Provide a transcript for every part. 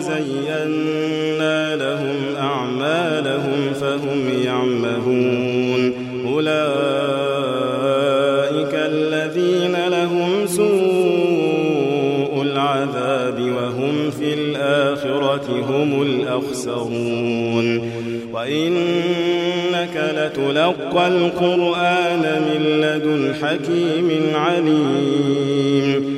زينا لهم أعمالهم فهم يعمهون. أولئك الذين لهم سوء العذاب وهم في الآخرة هم الأخسرون. وإنك لتلقى القرآن من لدن حكيم عليم.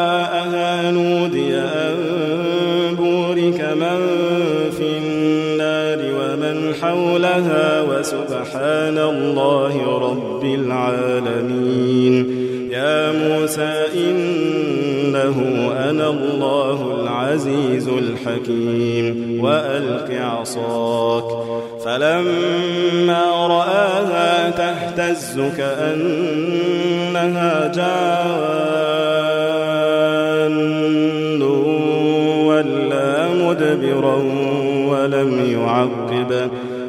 حولها وسبحان الله رب العالمين. يا موسى إنه أنا الله العزيز الحكيم. وألق عصاك. فلما رآها تهتز كأنها جان. ولا مدبرا ولم يعقب.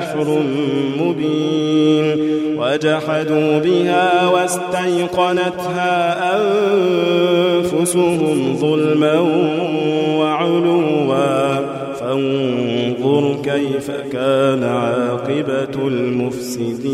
سحر مبين وجحدوا بها واستيقنتها أنفسهم ظلما وعلوا. فانظر كيف كان عاقبة المفسدين.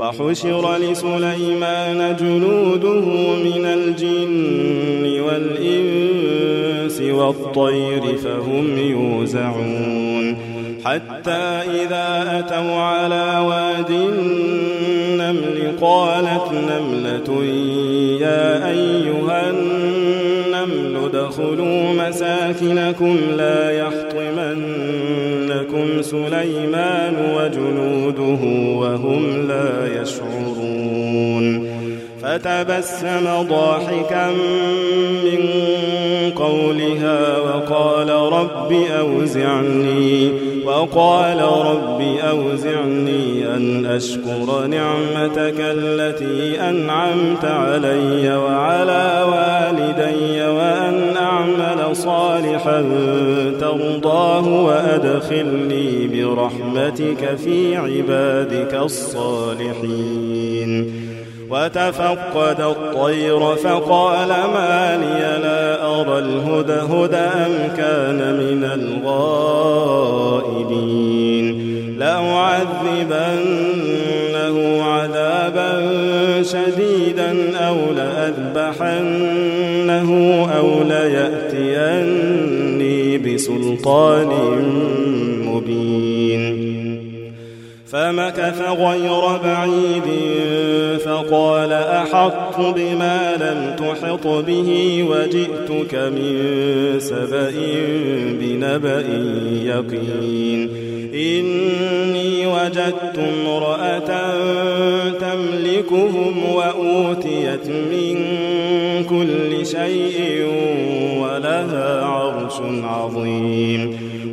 وحشر لسليمان جنوده من الجن والإنس والطير فهم يوزعون. حتى إذا أتوا على واد النمل قالت نملة يا أيها النمل ادخلوا مساكنكم لا يحطمنكم سليمان وجنوده وهم يشعرون فتبسم ضاحكا من قولها وقال رب أوزعني وقال رب أوزعني أن أشكر نعمتك التي أنعمت علي وعلى والدي وأن صالحا ترضاه وأدخلني برحمتك في عبادك الصالحين. وتفقد الطير فقال ما لي لا أرى الهدى هدى أم كان من الغائبين. لأعذبنه عذابا شديدا أو لأذبحنه أو ليأتيني بسلطان مبين. فمكث غير بعيد فقال أحط بما لم تحط به وجئتك من سبأ بنبأ يقين. إني وجدت امرأة تملكهم وأوتيت من كل شيء ولها عرش عظيم.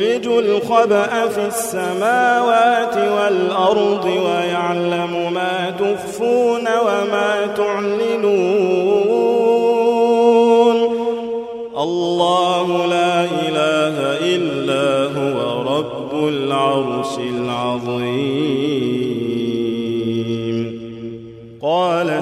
يخرج الخبأ في السماوات والأرض ويعلم ما تخفون وما تعلنون. الله لا إله إلا هو رب العرش العظيم.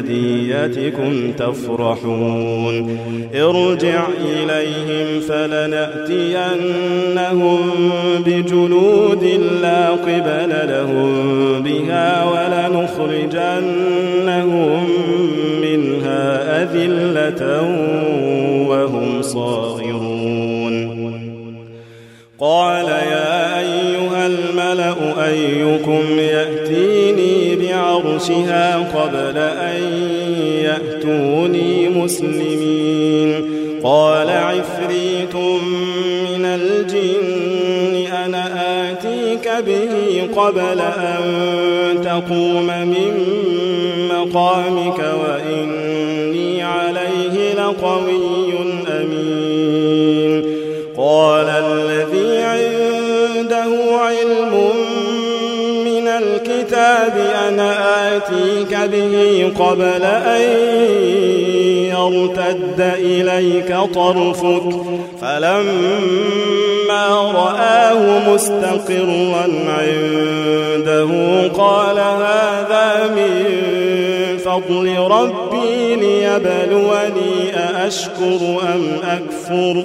بهديتكم تفرحون. ارجع إليهم فلنأتينهم بجنود لا قبل لهم بها ولنخرجنهم منها أذلة وهم صاغرون. قال يا أيها الملأ أيكم يأتيني بعرشها قبل أن يأتوني مسلمين. قال عفريت من الجن أنا آتيك به قبل أن تقوم من مقامك وإني عليه لقوي. الكتاب أنا آتيك به قبل أن يرتد إليك طرفك. فلما رآه مستقرا عنده قال هذا من فضل ربي ليبلوني أأشكر أم أكفر؟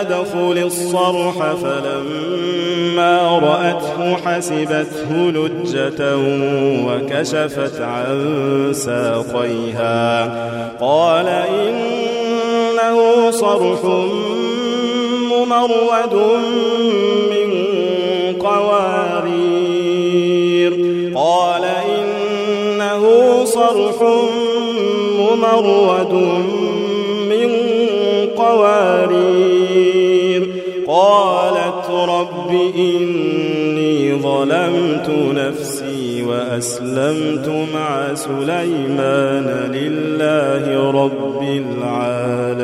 ادخل الصرح فلما رأته حسبته لجة وكشفت عن ساقيها. قال إنه صرح ممرد من قوارير. قال إنه صرح ممرد من قوارير. رب إني ظلمت نفسي وأسلمت مع سليمان لله رب العالمين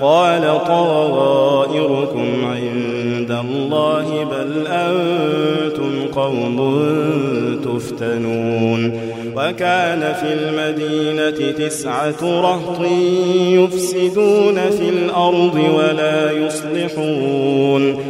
قال طائركم عند الله بل أنتم قوم تفتنون وكان في المدينة تسعة رهط يفسدون في الأرض ولا يصلحون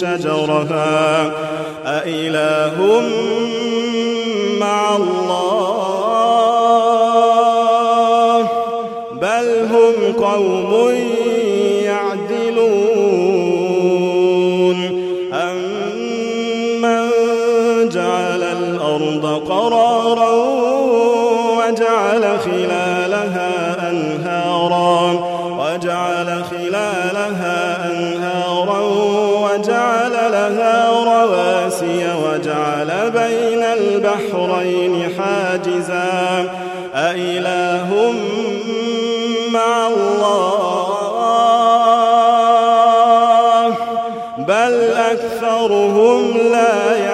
شجرها وجعل بين البحرين حاجزا. أإله مع الله. بل أكثرهم لا يعلمون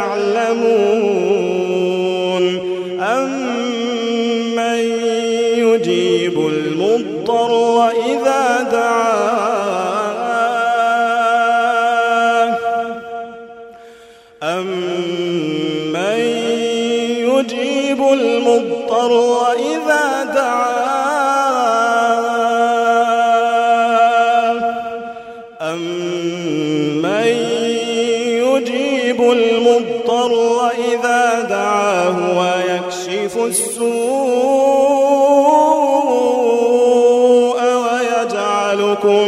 وإذا دعاه أمن يجيب المضطر إذا دعاه ويكشف السوء ويجعلكم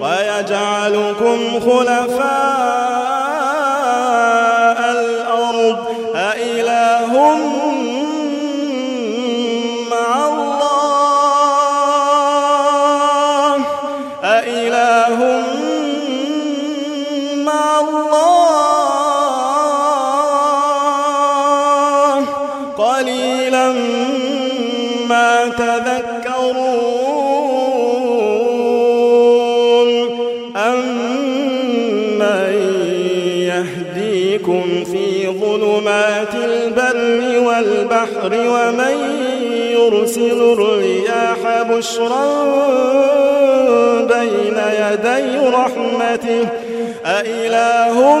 ويجعلكم خلفاء يرسل الرياح بشرا بين يدي رحمته. أإله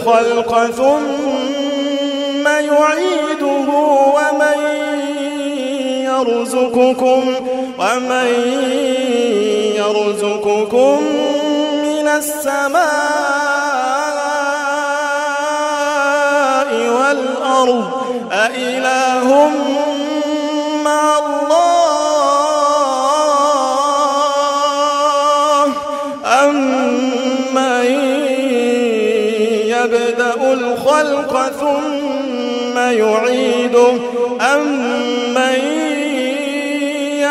الخلق ثم يعيده ومن يرزقكم ومن يرزقكم من السماء والأرض. أإله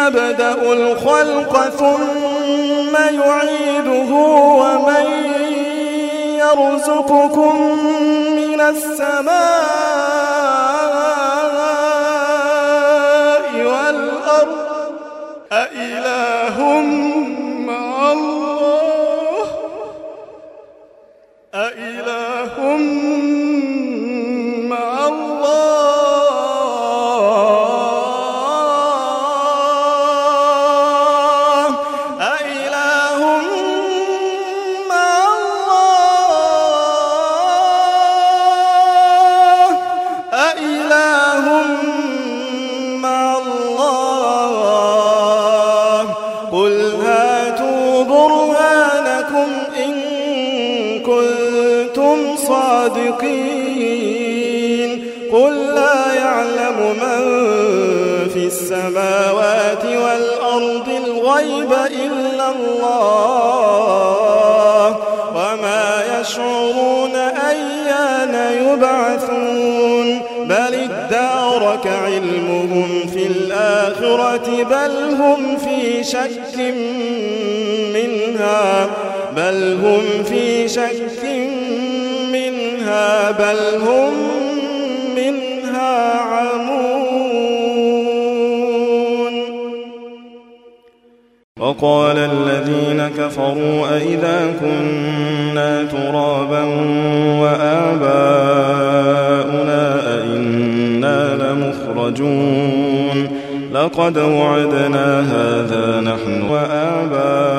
يبدأ الخلق ثم يعيده ومن يرزقكم من السماء بل هم في شك منها بل هم منها عمون. وقال الذين كفروا أئذا كنا ترابا وآباؤنا أئنا لمخرجون. لقد وعدنا هذا نحن وآباؤنا.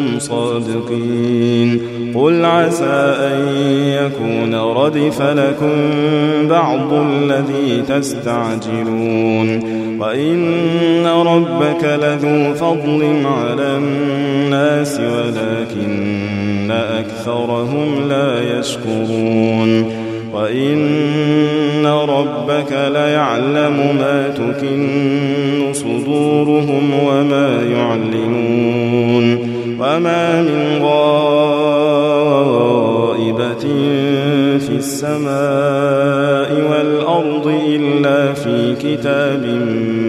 كنتم صادقين. قل عسى أن يكون ردف لكم بعض الذي تستعجلون. وإن ربك لذو فضل على الناس ولكن أكثرهم لا يشكرون. وإن ربك ليعلم ما تكن صدورهم وما يعلنون. وما من غائبة في السماء والأرض إلا في كتاب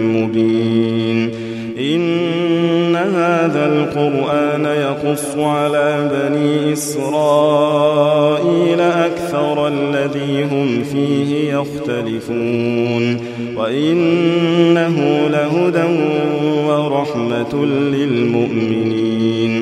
مبين. إن هذا القرآن يقص على بني إسرائيل أكثر الذي هم فيه يختلفون. وإنه لهدى ورحمة للمؤمنين.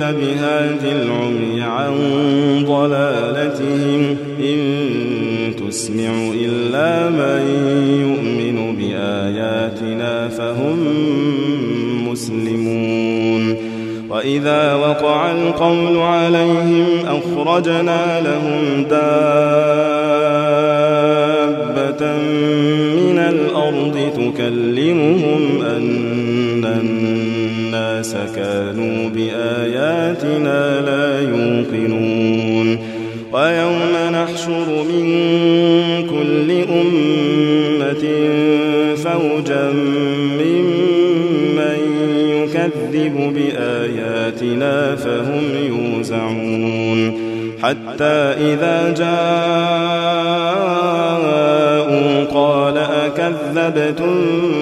بهاد العمي عن ضلالتهم. إن تسمع إلا من يؤمن بآياتنا فهم مسلمون. وإذا وقع القول عليهم أخرجنا لهم دابة من الأرض تكلمهم أن الناس كانوا بآياتنا لا يوقنون ويوم نحشر من كل أمة فوجا ممن يكذب بآياتنا فهم يوزعون حتى إذا جاءوا قال أكذبتم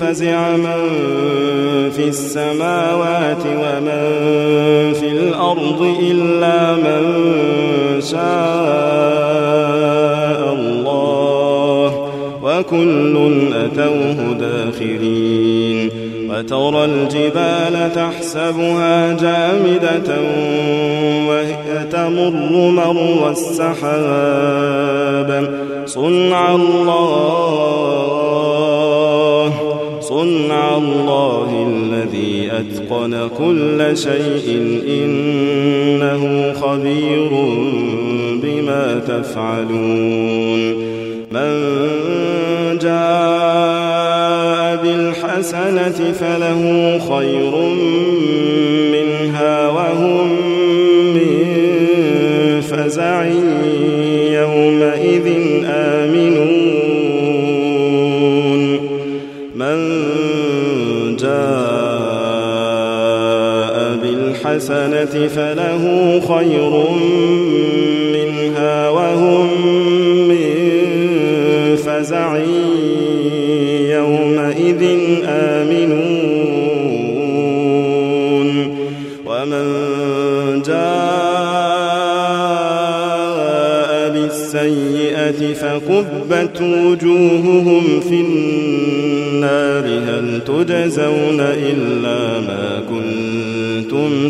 ففزع من في السماوات ومن في الأرض إلا من شاء الله وكل أتوه داخرين وترى الجبال تحسبها جامدة وهي تمر مر السحاب صنع الله الله الذي أتقن كل شيء إنه خبير بما تفعلون. من جاء بالحسنة فله خير منها وهم من فزع